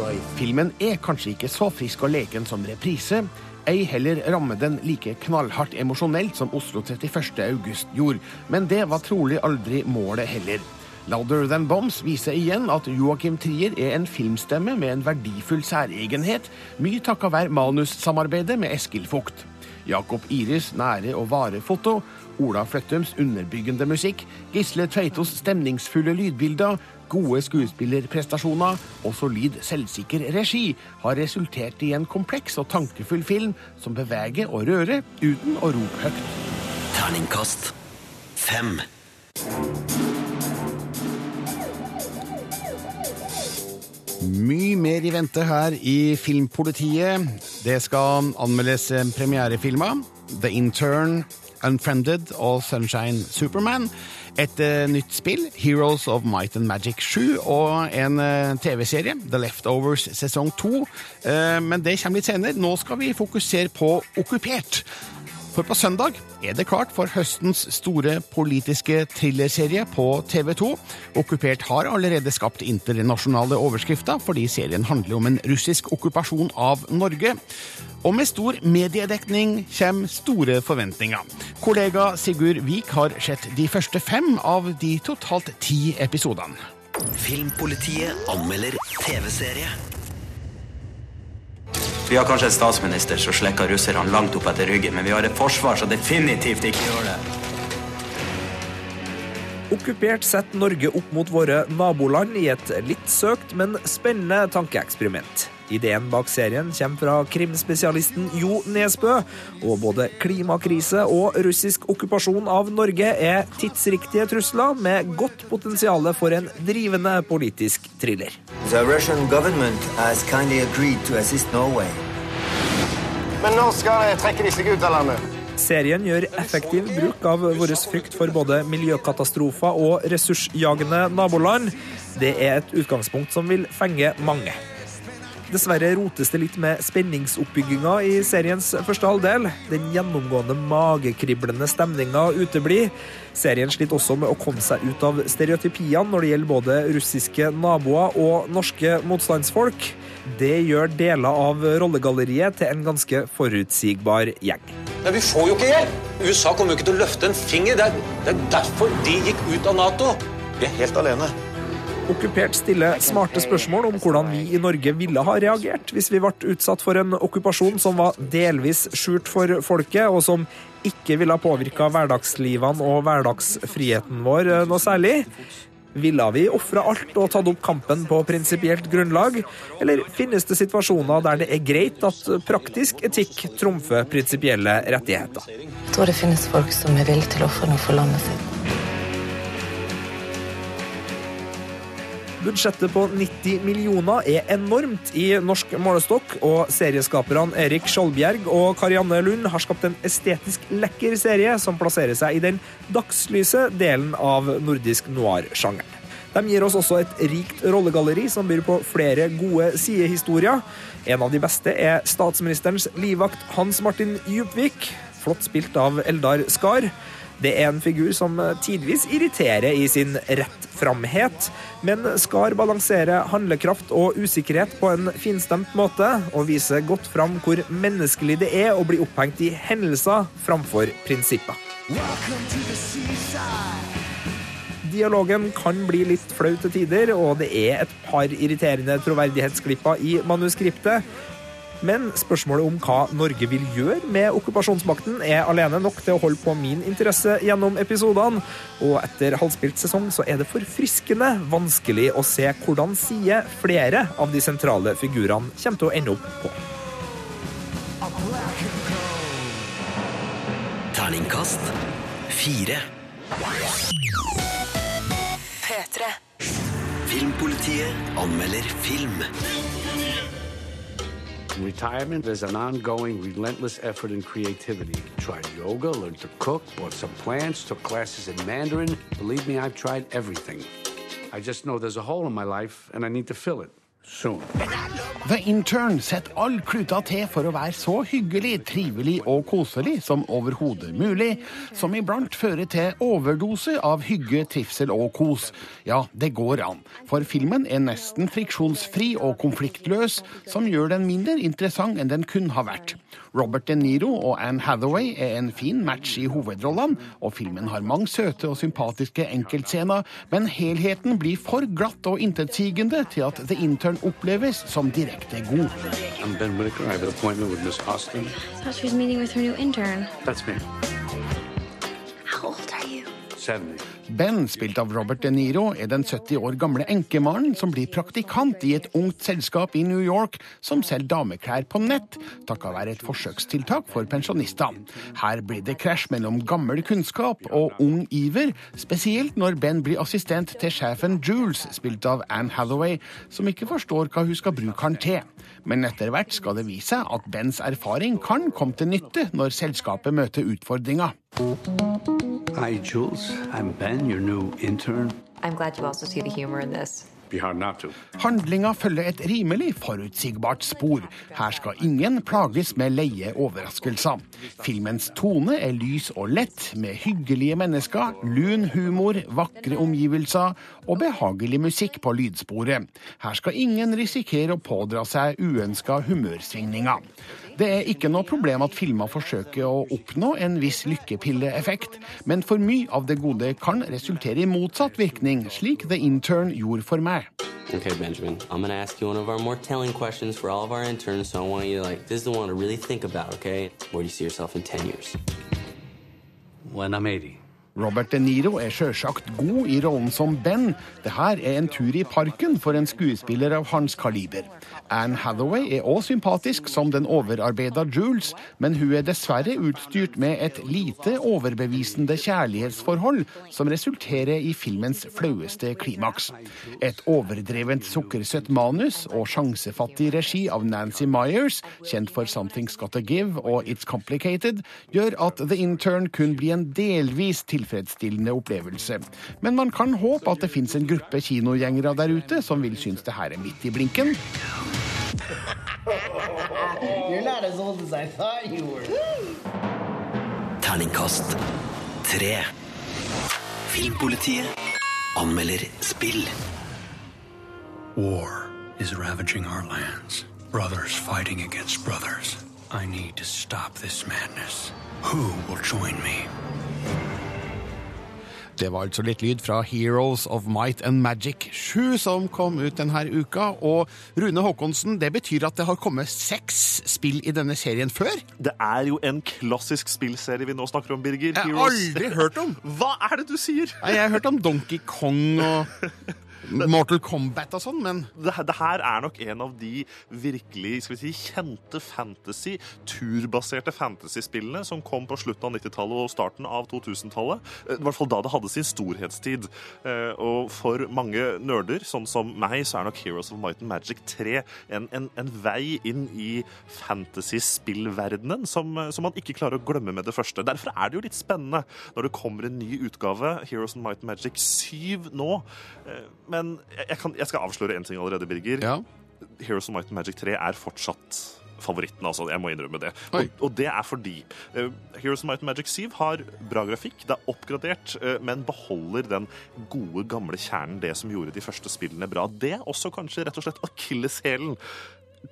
life. Filmen er kanskje ikke så frisk og leken som reprise. Ei heller rammer den like knallhardt emosjonelt som Oslo 31. august gjorde, men det var trolig aldri målet heller. Louder Than Bombs viser igjen at Joakim Trier er en filmstemme med en verdifull særegenhet, mye takka være manussamarbeidet med Eskil Fugt. Jakob Iris nære og vare foto, Ola Fløttums underbyggende musikk, Gisle Tveitos stemningsfulle lydbilder, gode skuespillerprestasjoner og solid, selvsikker regi har resultert i en kompleks og tankefull film som beveger og rører uten å rope høyt. Terningkast fem. Mye mer i vente her i Filmpolitiet. Det skal anmeldes premierefilmer. The Intern, Unfriended og Sunshine Superman. Et eh, nytt spill, Heroes of Might and Magic 7, og en eh, TV-serie, The Leftovers sesong 2. Eh, men det kommer litt senere. Nå skal vi fokusere på Okkupert. For på søndag er det klart for høstens store politiske thrillerserie på TV 2. Okkupert har allerede skapt internasjonale overskrifter fordi serien handler om en russisk okkupasjon av Norge. Og med stor mediedekning kommer store forventninger. Kollega Sigurd Vik har sett de første fem av de totalt ti episodene. Filmpolitiet anmelder TV-serie. Vi har kanskje en statsminister som slekker russerne langt opp etter ryggen, men vi har et forsvar som definitivt ikke gjør det. Okkupert setter Norge opp mot våre naboland i et litt søkt, men spennende tankeeksperiment. Ideen bak serien kommer fra krimspesialisten Jo Nesbø, og både klimakrise og russisk okkupasjon av Norge er tidsriktige trusler med godt potensial for en drivende politisk thriller. The Russian government has kindly agreed to assist Norway. Men nå skal de trekke de seg ut av landet? Serien gjør effektiv bruk av vår frykt for både miljøkatastrofer og ressursjagende naboland. Det er et utgangspunkt som vil fenge mange. Dessverre rotes det litt med spenningsoppbygginga i seriens første halvdel. Den gjennomgående magekriblende stemninga uteblir. Serien sliter også med å komme seg ut av stereotypiene når det gjelder både russiske naboer og norske motstandsfolk. Det gjør deler av rollegalleriet til en ganske forutsigbar gjeng. Men vi får jo ikke hjelp! USA kommer jo ikke til å løfte en finger. Det er, det er derfor de gikk ut av Nato. Vi er helt alene. Okkupert stiller smarte spørsmål om hvordan vi i Norge ville ha reagert hvis vi ble utsatt for en okkupasjon som var delvis skjult for folket, og som ikke ville ha påvirka hverdagslivene og hverdagsfriheten vår noe særlig. Ville vi ofra alt og tatt opp kampen på prinsipielt grunnlag, eller finnes det situasjoner der det er greit at praktisk etikk trumfer prinsipielle rettigheter? Jeg tror det finnes folk som er villige til å ofre noe for landet sitt. Budsjettet på 90 millioner er enormt i norsk målestokk, og serieskaperne Erik Skjoldbjerg og Karianne Lund har skapt en estetisk lekker serie som plasserer seg i den dagslyse delen av nordisk noir-sjangeren. De gir oss også et rikt rollegalleri som byr på flere gode sidehistorier. En av de beste er statsministerens livvakt Hans Martin Djupvik, flott spilt av Eldar Skar. Det er en figur som tidvis irriterer i sin rett framhet, men Skar balanserer handlekraft og usikkerhet på en finstemt måte, og viser godt fram hvor menneskelig det er å bli opphengt i hendelser framfor prinsipper. Dialogen kan bli litt flau til tider, og det er et par irriterende troverdighetsklipper i manuskriptet. Men spørsmålet om hva Norge vil gjøre med okkupasjonsmakten, er alene nok til å holde på min interesse gjennom episodene. Og etter halvspilt sesong så er det forfriskende vanskelig å se hvordan side flere av de sentrale figurene kommer til å ende opp på. Terningkast fire. P3. Filmpolitiet anmelder film. In retirement, there's an ongoing, relentless effort in creativity. Tried yoga, learned to cook, bought some plants, took classes in Mandarin. Believe me, I've tried everything. I just know there's a hole in my life, and I need to fill it soon. The Intern setter all kluta til for å være så hyggelig, trivelig og koselig som overhodet mulig, som iblant fører til overdose av hygge, trivsel og kos. Ja, det går an, for filmen er nesten friksjonsfri og konfliktløs, som gjør den mindre interessant enn den kun har vært. Robert De Niro og Anne Hathaway er en fin match i hovedrollene, og filmen har mange søte og sympatiske enkeltscener, men helheten blir for glatt og intetsigende til at The Intern oppleves som direkte god. I'm Ben Whitaker. I have an appointment with Miss Austin. I thought she was meeting with her new intern. That's me. How old are you? 70. Ben, spilt av Robert De Niro, er den 70 år gamle enkemannen som blir praktikant i et ungt selskap i New York som selger dameklær på nett, takket være et forsøkstiltak for pensjonister. Her blir det krasj mellom gammel kunnskap og ung iver, spesielt når Ben blir assistent til sjefen Jules, spilt av Anne Hathaway, som ikke forstår hva hun skal bruke han til. Men etter hvert skal det vise seg at Bens erfaring kan komme til nytte når selskapet møter utfordringer. Hi, Jules. I'm Ben, your new intern. I'm glad you also see the humor in this. Be hard not to. Handlinga følger et rimelig forutsigbart spor. Her skal ingen plages med leie overraskelser. Filmens tone er lys og lett, med hyggelige mennesker, lun humor, vakre omgivelser og behagelig musikk på lydsporet. Her skal ingen risikere å pådra seg uønska humørsvingninger. Det er ikke noe problem at filmer forsøker å oppnå en viss lykkepilleeffekt, men for mye av det gode kan resultere i motsatt virkning, slik The Intern gjorde for meg. Okay, Benjamin, I'm gonna ask you one of our more telling questions for all of our interns, so I want you to like, this is the one to really think about, okay? Where do you see yourself in 10 years? When I'm 80. Robert De Niro er sjølsagt god i rollen som Ben. Det her er en tur i parken for en skuespiller av hans kaliber. Anne Hathaway er òg sympatisk som den overarbeida Jules, men hun er dessverre utstyrt med et lite overbevisende kjærlighetsforhold som resulterer i filmens flaueste klimaks. Et overdrevent sukkersøtt manus og sjansefattig regi av Nancy Myers, kjent for Something's Gotta Give og It's Complicated, gjør at The Intern kun blir en delvis tilfredsstillende opplevelse. Men man kan håpe at det fins en gruppe kinogjengere der ute som vil synes det her er midt i blinken. You're not as old as I thought you were. Terningkast tre. Filmpolitiet anmelder spill. War is ravaging our lands. Brothers fighting against brothers. I need to stop this madness. Who will join me? Det var altså litt lyd fra Heroes of Might and Magic 7 som kom ut denne uka. Og Rune Håkonsen, det betyr at det har kommet seks spill i denne serien før? Det er jo en klassisk spillserie vi nå snakker om, Birger. Jeg har aldri hørt om. Hva er det du sier? Jeg har hørt om Donkey Kong og Mortal Kombat og sånn, men det, det her er nok en av de virkelig skal vi si, kjente fantasy, turbaserte fantasy-spillene som kom på slutten av 90-tallet og starten av 2000-tallet. I hvert fall da det hadde sin storhetstid. Eh, Og for mange nerder, sånn som meg, så er nok Heroes of Might and Magic 3 en, en, en vei inn i fantasy-spillverdenen som, som man ikke klarer å glemme med det første. Derfor er det jo litt spennende når det kommer en ny utgave, Heroes of Might and Magic 7 nå. Eh, Men jeg, kan, jeg skal avsløre en ting allerede, Birger. Heroes of Might and Magic 3 er fortsatt favoritten, altså. Jeg må innrømme det. Og, og det er fordi uh, Heroes of Might and Magic 7 har bra grafikk, det er oppgradert, uh, men beholder den gode, gamle kjernen, det som gjorde de første spillene bra. Det er også kanskje rett og slett akilleshælen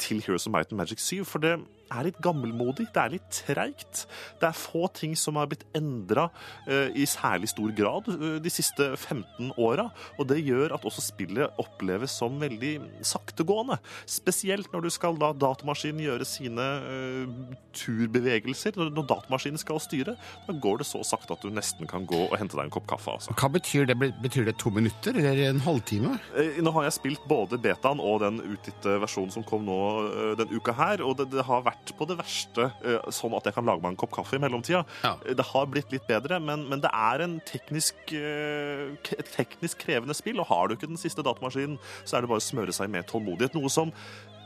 til Heroes of Might and Magic 7, for det er litt gammelmodig, det er litt treigt. Det er få ting som har blitt endra uh, i særlig stor grad uh, de siste 15 åra, og det gjør at også spillet oppleves som veldig saktegående. Spesielt når du skal la datamaskinen gjøre sine uh, turbevegelser. Når, når datamaskinen skal styre, da går det så sakte at du nesten kan gå og hente deg en kopp kaffe. Altså. hva betyr det? Betyr det to minutter eller en halvtime? Eh, Nå har jeg spilt både betaen og den utgitte versjonen som kom nå uh, den uka her, og det, det har vært på det verste eh, sånn at jeg kan lage meg en kopp kaffe i mellomtida. Ja. Det har blitt litt bedre, men, men det er en teknisk, eh, et teknisk krevende spill, og har du ikke den siste datamaskinen, så er det bare å smøre seg med tålmodighet. Noe som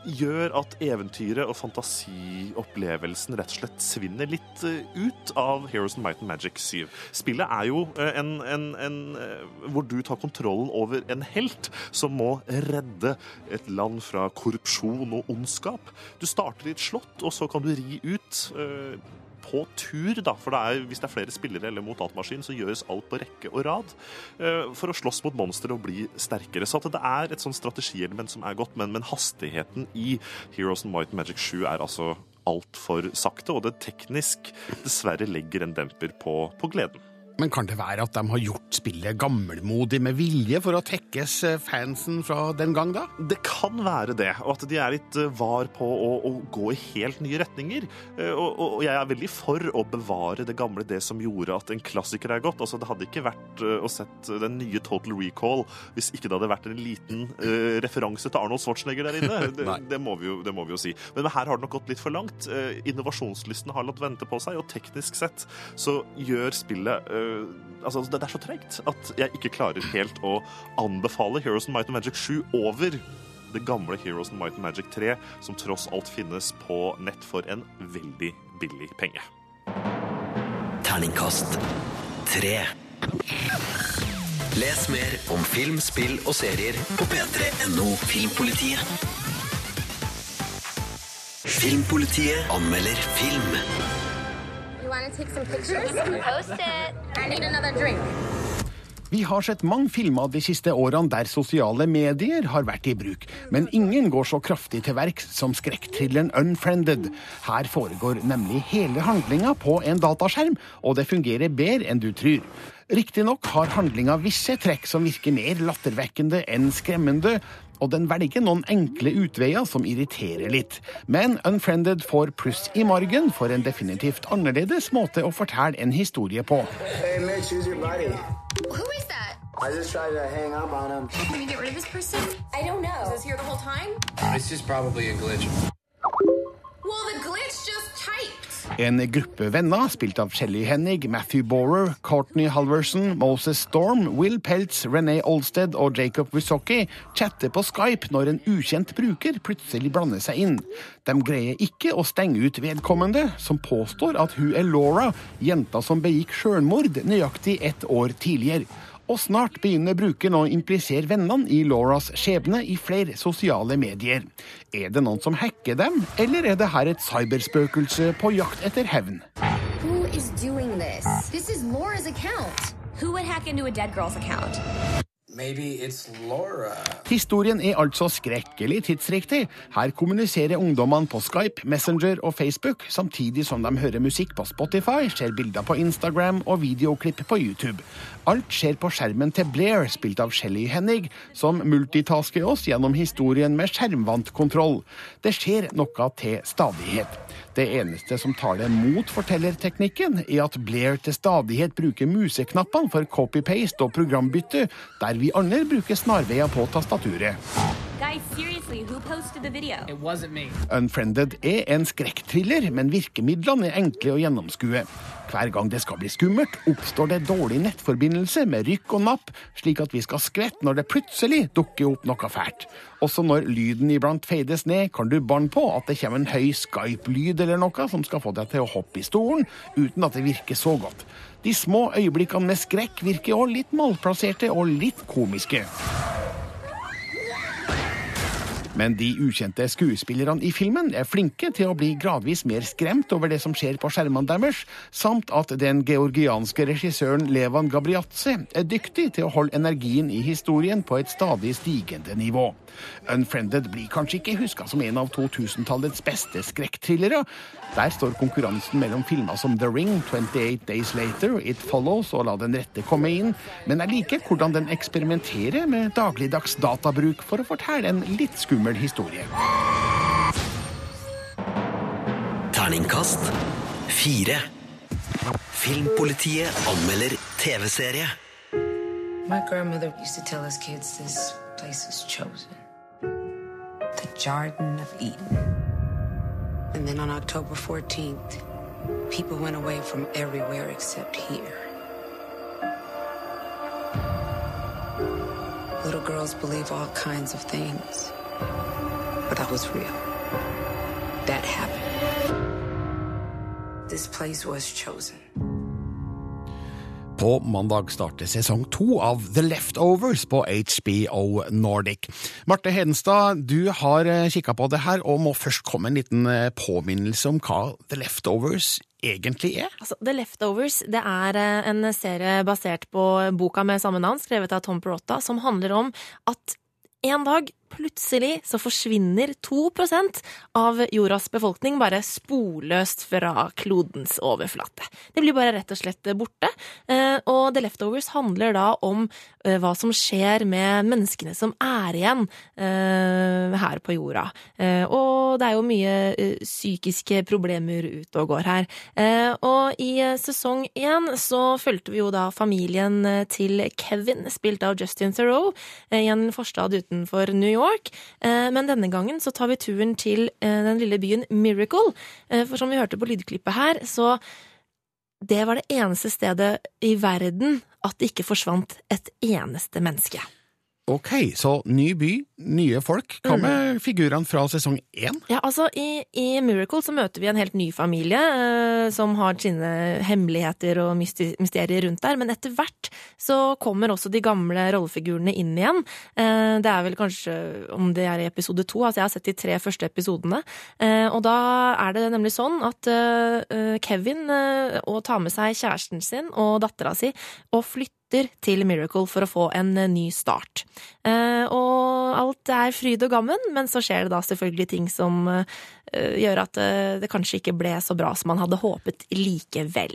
gjør at eventyret og fantasiopplevelsen rett og slett svinner litt eh, ut av Heroes and Might and Magic 7. Spillet er jo eh, en, en, en eh, hvor du tar kontrollen over en helt som må redde et land fra korrupsjon og ondskap. Du starter i et slott, og så kan du ri ut på tur, da, for det er, hvis det er flere spillere eller mot datamaskin, så gjøres alt på rekke og rad eh, for å slåss mot monstre og bli sterkere. Så det er et sånn strategielement som er godt, men, men hastigheten i Heroes and Might and Magic 7 er altså altfor sakte, og det teknisk dessverre legger en demper på, på gleden. Men kan det være at de har gjort spillet gammelmodig med vilje for å tekkes eh, fansen fra den gang, da? Det kan være det, og at de er litt eh, var på å, å gå i helt nye retninger. Eh, Og, og, jeg er veldig for å bevare det gamle, det som gjorde at en klassiker er godt. Altså, det hadde ikke vært å sett den nye Total Recall hvis ikke det hadde vært en liten uh, referanse til Arnold Schwarzenegger der inne. Det, det, må vi jo, det må vi jo si. Men her har det nok gått litt for langt. Innovasjonslysten har latt vente på seg, og teknisk sett så gjør spillet eh, Altså, det er så tregt at jeg ikke klarer helt å anbefale Heroes and Might and Magic 7 over det gamle Heroes and Might and Magic 3, som tross alt finnes på nett for en veldig billig penge. Terningkast 3. Les mer om film, spill og serier på p3.no Filmpolitiet. Filmpolitiet anmelder film. You take some pictures? Post it. I need another drink. Vi har sett mange filmer de siste årene der sosiale medier har vært i bruk, men ingen går så kraftig til verks som skrekkthrilleren Unfriended. Her foregår nemlig hele handlinga på en dataskjerm, og det fungerer bedre enn du tror. Riktignok har handlinga visse trekk som virker mer lattervekkende enn skremmende, og den velger noen enkle utveier som irriterer litt. Men Unfriended får pluss i margen for en definitivt annerledes måte å fortelle en historie på. Hey, Mitch? I just tried to hang up on him. Can you get rid of this person? I don't know. Was this here the whole time? This is probably a glitch. Well, the glitch just typed. En gruppe venner, spilt av Shelly Hennig, Matthew Borer, Courtney Halverson, Moses Storm, Will Peltz, René Olsted og Jacob Wysocki, chatter på Skype når en ukjent bruker plutselig blander seg inn. De greier ikke å stenge ut vedkommende, som påstår at hun er Laura, jenta som begikk sjølmord nøyaktig ett år tidligere. Og snart begynner brukeren å implisere vennene i Lauras skjebne i flere sosiale medier. Er det noen som hacker dem, eller er det her et cyberspøkelse på jakt etter hevn? Who is doing this? This is Laura's account. Who would hack into a dead girl's account? Historien er altså skrekkelig tidsriktig. Her kommuniserer ungdommene på Skype, Messenger og Facebook, samtidig som de hører musikk på Spotify, ser bilder på Instagram og videoklipp på YouTube. Alt skjer på skjermen til Blair, spilt av Shelly Hennig, som multitasker oss gjennom historien med skjermvantkontroll. Det skjer noe til stadighet. Det eneste som taler mot fortellerteknikken, er at Blair til stadighet bruker museknappene for copy-paste og programbytte, der vi andre bruker snarveier på tastaturet. Guys, seriously, who posted the video? It wasn't me. Unfriended er en skrekkthriller, men virkemidlene er enkle å gjennomskue. Hver gang det skal bli skummelt, oppstår det dårlig nettforbindelse med rykk og napp, slik at vi skal skvette når det plutselig dukker opp noe fælt. Også når lyden iblant feides ned, kan du banne på at det kommer en høy Skype-lyd eller noe som skal få deg til å hoppe i stolen, uten at det virker så godt. De små øyeblikkene med skrekk virker òg litt malplasserte og litt komiske. Men de ukjente skuespillerne i filmen er flinke til å bli gradvis mer skremt over det som skjer på skjermene deres, samt at den georgianske regissøren Levan Gabriatse er dyktig til å holde energien i historien på et stadig stigende nivå. Unfriended blir kanskje ikke huska som en av 2000-tallets beste skrekkthrillere. Der står konkurransen mellom filmer som The Ring, 28 Days Later, It Follows og La den rette komme inn, men jeg liker hvordan den eksperimenterer med dagligdags databruk for å fortelle en litt skummel historie. Terningkast fire. Filmpolitiet anmelder TV-serie. My grandmother used to tell us kids this place is chosen. The Garden of Eden. And then on October 14th, people went away from everywhere except here. Little girls believe all kinds of things. But that was real. That happened. This place was chosen. På mandag starter sesong to av The Leftovers på HBO Nordic. Marte Hedenstad, du har kikka på det her, og må først komme en liten eh, påminnelse om hva The Leftovers egentlig er? Altså, The Leftovers det er eh, en serie basert på boka med samme navn, skrevet av Tom Perotta, som handler om at en dag plutselig så forsvinner 2% av jordas befolkning bare sporløst fra klodens overflate. De blir bare rett og slett borte. Eh, Og The Leftovers handler da om eh, hva som skjer med menneskene som er igjen eh, her på jorda. Og det er jo mye psykiske problemer ute og går her. Og i sesong én så fulgte vi jo da familien til Kevin, spilt av Justin Theroux, i en forstad utenfor New York. Eh, Men denne gangen så tar vi turen til eh, den lille byen Miracle. Eh, For som vi hørte på lydklippet her, så det var det eneste stedet i verden at det ikke forsvant et eneste menneske. Ok, så ny by, nye folk. Hva med figurene fra sesong én? Ja, altså i, i Miracle så møter vi en helt ny familie eh, som har sine hemmeligheter og mysterier rundt der, men etter hvert så kommer også de gamle rollefigurene inn igjen. Eh, det er vel kanskje om det er i episode to, altså jeg har sett de tre første episodene, eh, og da er det nemlig sånn at eh, eh, Kevin eh, tar med seg kjæresten sin og dattera si og flytter til Miracle for å få en eh, ny start. Eh, og alt er fryd og gammen, men så skjer det da selvfølgelig ting som eh, gjør at det kanskje ikke ble så bra som man hadde håpet likevel.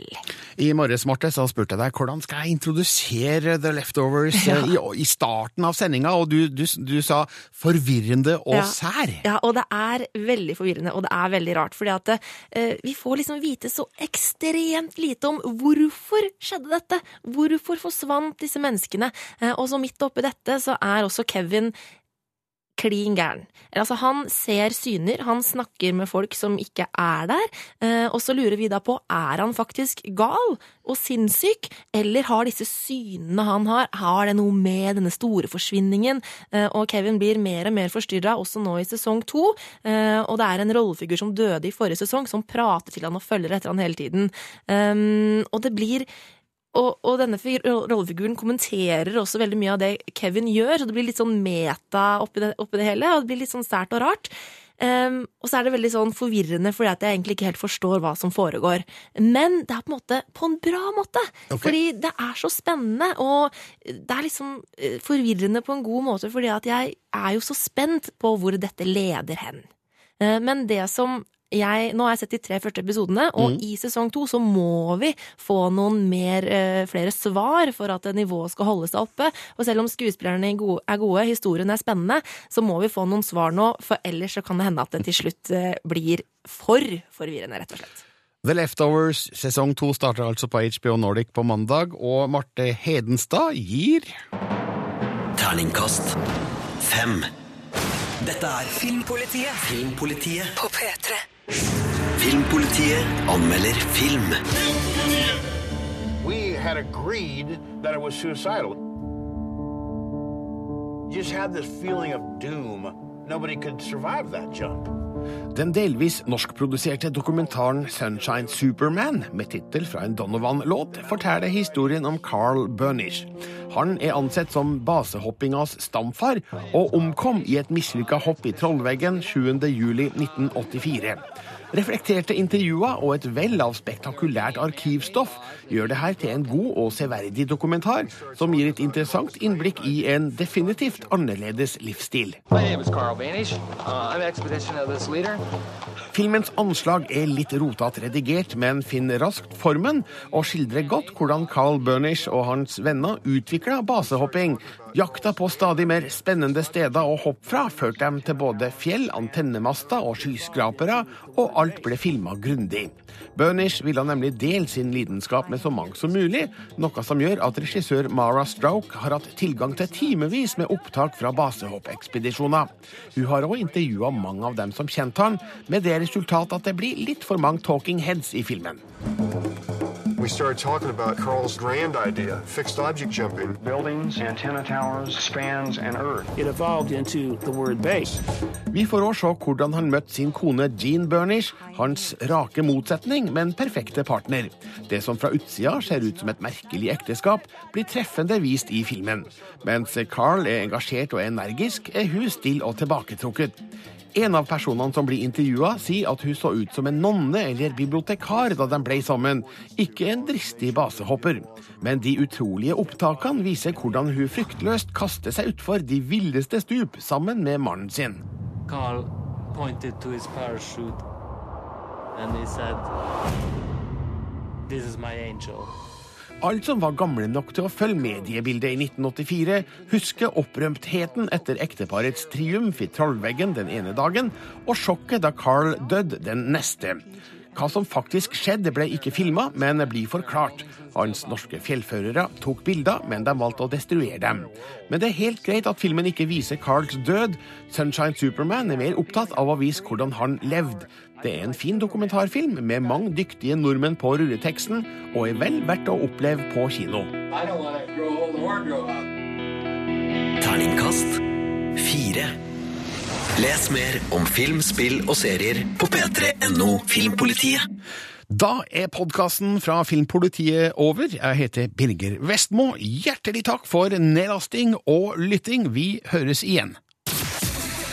I morges, Marte, så spurte jeg deg hvordan skal jeg introdusere The Leftovers Ja. i, i starten av sendinga, og du, du, du sa forvirrende og Ja. sær. Ja, og det er veldig forvirrende, og det er veldig rart, fordi at eh, vi får liksom vite så ekstremt lite om hvorfor skjedde dette, hvorfor forsvant disse menneskene, eh, og så midt oppi dette så er også Kevin klin gæren. Altså, han ser syner, han snakker med folk som ikke er der, eh, og så lurer vi da på, er han faktisk gal og sinnssyk, eller har disse synene han har, har det noe med denne store forsvinningen? Eh, Og Kevin blir mer og mer forstyrra også nå i sesong to, og det er en rollefigur som døde i forrige sesong, som prater til han og følger etter han hele tiden. Um, og det blir og, og denne rollefiguren kommenterer også veldig mye av det Kevin gjør, så det blir litt sånn meta oppi det, oppi det hele, og det blir litt sånn sært og rart. Um, og så er det veldig sånn forvirrende fordi at jeg egentlig ikke helt forstår hva som foregår. Men det er på en måte på en bra måte. Okay. Fordi det er så spennende, og det er liksom eh, forvirrende på en god måte, fordi at jeg er jo så spent på hvor dette leder hen. Eh, Men det som jeg, nå har jeg sett de tre første episodene, og Mm. i sesong to så må vi få noen mer, eh, flere svar for at nivået skal holde seg oppe. Og selv om skuespillerne er gode, historien er spennende, så må vi få noen svar nå, for ellers så kan det hende at det til slutt eh, blir for forvirrende, rett og slett. The Leftovers sesong to starter altså på HBO Nordic på mandag, og Marte Hedenstad gir Terningkast fem. Dette er Filmpolitiet Filmpolitiet. på P3. Filmpolitiet anmelder film. We had agreed that it was suicidal. You just had this feeling of doom. Nobody could survive that jump. Den delvis norskproduserte dokumentaren Sunshine Superman, med tittel fra en Donovan-låt, forteller historien om Carl Burnish. Han er ansett som basehoppingas stamfar, og omkom i et mislykka hopp i Trollveggen 7. juli 1984. Reflekterte intervjuer og et vell av spektakulært arkivstoff gjør det her til en god og severdig dokumentar, som gir et interessant innblikk i en definitivt annerledes livsstil. Uh. Filmens anslag er litt rotete redigert, men finner raskt formen og skildrer godt hvordan Carl Bernish og hans venner utvikla basehopping. Jakta på stadig mer spennende steder å hoppe fra førte dem til både fjell, antennemaster og skyskrapere, og alt ble filma grundig. Burnish ville nemlig dele sin lidenskap med så mange som mulig, noe som gjør at regissør Mara Stroke har hatt tilgang til timevis med opptak fra basehoppekspedisjoner. Hun har òg intervjua mange av dem som kjente han, med det resultat at det blir litt for mange talking heads i filmen. We started talking about Carl's grand idea, fixed object jumping. Buildings, antenna towers, spans, and Earth. It evolved into the word base. Vi får også se hvordan han møtte sin kone Jean Burnish, hans rake motsetning, men perfekte partner. Det som fra utsida ser ut som et merkelig ekteskap, blir treffende vist i filmen. Mens Carl er engasjert og energisk, er hun stille og tilbaketrukket. En av personene som blir intervjua, sier at hun så ut som en nonne eller bibliotekar da de ble sammen, ikke en dristig basehopper. Men de utrolige opptakene viser hvordan hun fryktløst kaster seg utfor de villeste stup sammen med mannen sin. Carl pointed to his parachute and he said, This is my angel. Alle som var gamle nok til å følge mediebildet i 1984, husker opprømtheten etter ekteparets triumf i Trollveggen den ene dagen, og sjokket da Carl døde den neste. Hva som faktisk skjedde, ble ikke filma, men blir forklart. Hans norske fjellførere tok bilder, men de valgte å destruere dem. Men det er helt greit at filmen ikke viser Carls død. Sunshine Superman er mer opptatt av å vise hvordan han levde. Det er en fin dokumentarfilm med mange dyktige nordmenn på rulleteksten, og er vel verdt å oppleve på kino. Terningkast fire. Les mer om film, spill og serier på p3.no Filmpolitiet. Da er podkasten fra Filmpolitiet over. Jeg heter Birger Vestmo. Hjertelig takk for nedlasting og lytting. Vi høres igjen.